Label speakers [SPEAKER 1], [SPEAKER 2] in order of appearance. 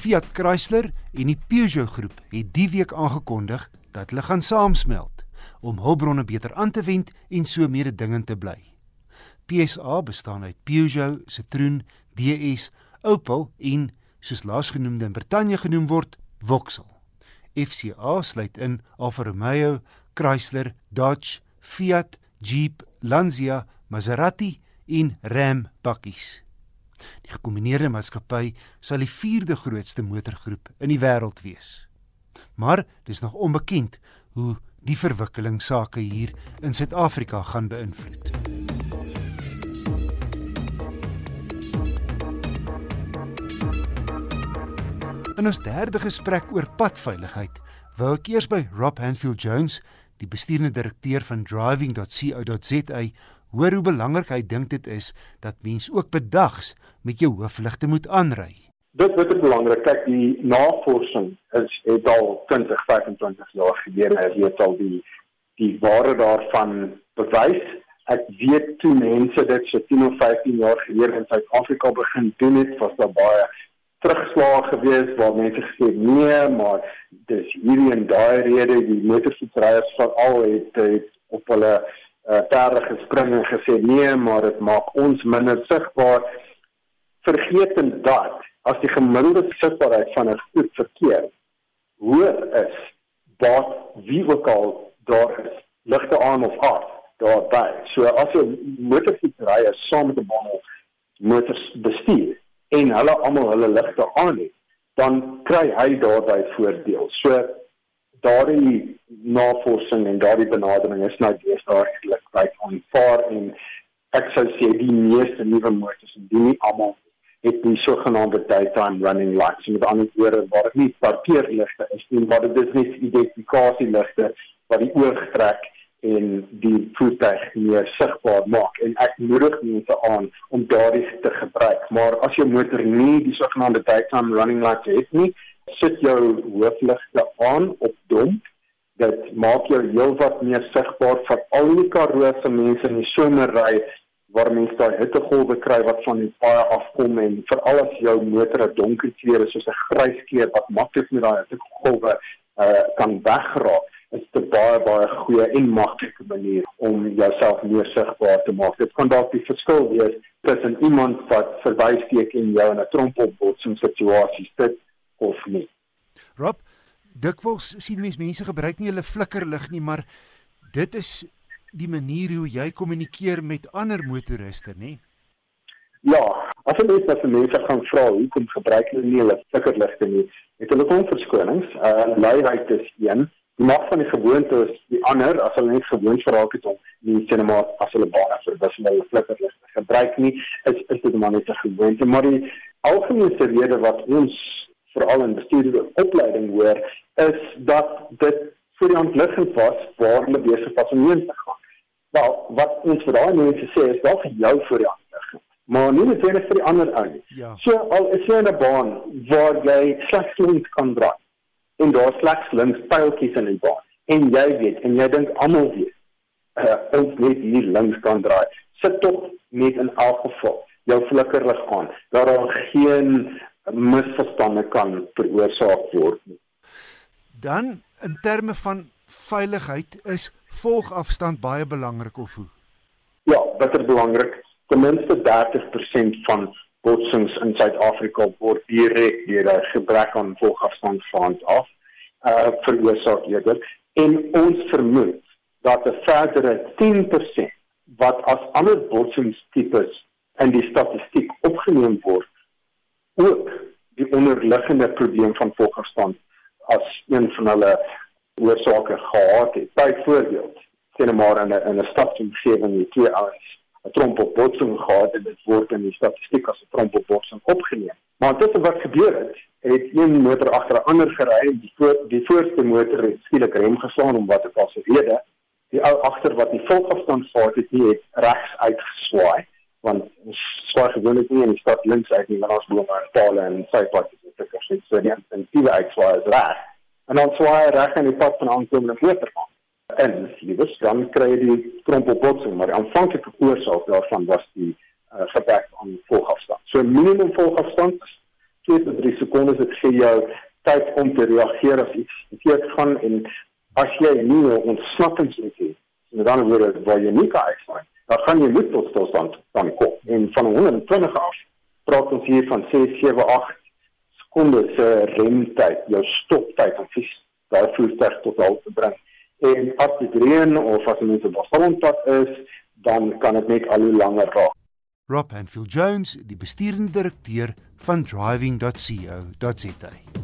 [SPEAKER 1] Fiat Chrysler en die Peugeot groep het die week aangekondig dat hulle gaan saamsmelt om hulpbronne beter aan te wend en so mededingend te bly. PSA bestaan uit Peugeot, Citroen, DS, Opel en soos laasgenoemde in Brittanje genoem word, Vauxhall. FCA sluit in Alfa Romeo, Chrysler, Dodge, Fiat, Jeep, Lancia, Maserati en Ram bakkies. Die gekombineerde maatskappy sal die vierde grootste motorgroep in die wêreld wees. Maar dis nog onbekend hoe die verwikkeling sake hier in Suid-Afrika gaan beïnvloed. In ons derde gesprek oor padveiligheid, wou ek eers by Rob Hanfield Jones, die bestuurende direkteur van driving.co.za, hoor hoe belangrik hy dink dit is dat mens ook bedags met jou hoofligte moet aanry.
[SPEAKER 2] Dit wat belangrik, kyk die navorsing is het al 20, 25 jaar. Hy weet al die die waarde daarvan bewys. Ek weet toe mense dit so 10 of 15 jaar gelede in Suid-Afrika begin doen het, was daar baie terugslag geweest waar mense gesê nee, maar dis hierdie en daai rede die motorfietsryers veral het, het op hulle uh, perde gespring en gesê nee, maar dit maak ons minder sigbaar. Vergetend dat as die gemiddelde sigbaarheid van 'n goed verkeer hoër is, dat wie ook al daar is, ligte aan of af daarby. So as 'n motorfietsryer saam met 'n bondel motors bestuur en hulle almal hulle ligte aan het, dan kry hy daarbey voordeel. So daardie navorsing en daardie benadering is nou steeds daar eintlik baie aanvaar en ek sou sê die meeste nuwe motors en die nie almal het die sogenaamde daytime running lights. Met ander woorde, waar dit nie parkeerligte is nie, maar dit is net identifikasieligte wat die oog trek en die voertuig meer sigbaar maak en ek moedig mense aan om daardie te gebruik. Maar as jou motor nie die sogenaamde daytime running lights het nie, sit jou hoofligte aan op dom. Dit maak jou heelwat meer sigbaar vir al die karoo se mense in die somerry waar mense daai hittegolwe kry wat van die paai afkom en veral as jou motor 'n donker kleur is soos 'n grys kleur wat maklik met daai hittegolwe uh, kan wegraak is dit baie baie goeie en maklike manier om jouself meer sigbaar te maak. Dit kan dalk die verskil wees tussen iemand wat verbysteek en jou in 'n trompelbotsing situasie sit of nie.
[SPEAKER 1] Rob, dikwels sien mense mense gebruik nie hulle flikkerlig nie, maar dit is die manier hoe jy kommunikeer met ander motoriste, nê?
[SPEAKER 2] Ja, as jy net as mense gaan vra hoekom gebruik hulle nie hulle flikkerligte nie, het hulle kon verskonings. Uh luiheid is een, die mag van die gewoonte is die ander as hulle net gewoond geraak het om die cinema as hulle baie vir dis hulle flikkerligte gebruik nie, is is dit maar net 'n gewoonte, maar die algemene rede wat ons veral in bestuurde opleiding hoor is dat dit vir die ontligging was waar hulle besig was om heen te gaan. Wel, wat ons vir daai mense sê is wel vir jou voor die ander. Maar nie net vir die ander ou nie. Ja. So al is jy in 'n baan waar jy slegs links kan draai en daar slegs links pyltjies in die baan en jy weet en jy dink almal weet uh, ons net hier links kan draai. Sit tog net in elk geval jou flikkerlig aan. Dat daar geen misverstande kan veroorsaak word.
[SPEAKER 1] Dan in terme van veiligheid is volgafstand baie belangrik of hoe?
[SPEAKER 2] Ja, bitter belangrik. Ten minste 30% van botsings in Suid-Afrika word direk deur 'n gebrek aan volgafstand vaand af uh veroorsaak eerder en ons vermoed dat 'n verdere 10% wat as ander botsingstipes in die statistiek opgeneem word ook die onderliggende probleem van volgafstand as een van hulle oorsake gehad het. Byvoorbeeld, sien maar in 'n in 'n stadsomgewing die twee ouens 'n trompelbotsing gehad en dit word in die statistiek as 'n trompelbotsing opgeneem. Maar dit wat gebeur het, het een motor agter 'n ander gery en die voor die voorste motor het skielik rem geslaan om wat ek al sê rede. Die ou agter wat die volgafstand gehad het, het, het regs uitgeswaai want swaai gewoonlik nie in die stad links uit nie, maar ons bloem maar pale en sypaadjies en sulke goed. So die intensiewe uitswaai is reg en dan swaai reg in die pad van aankomende motor aan. En liewes dan kry jy die trompelbotsing, maar die aanvanklike oorsaak daarvan was die uh, gebrek aan volgafstand. So minimum volgafstand 2 tot 3 sekondes dit gee jou tyd om te reageer as iets verkeerd gaan en as jy nie 'n ontsnappingsintent het met ander woorde waar jy nie kan uitslaan dan gaan jy moet tot stilstand dan kom. En van 120 af praat ons hier van 6 7 8 sekondes se remtyd jou stoptyd om fiets daai voertuig tot al te bring. En as dit reën of as mense op 'n grondpad is dan kan dit net al hoe langer raak.
[SPEAKER 1] Rob Hanfield Jones die besturende direkteur van driving.co.za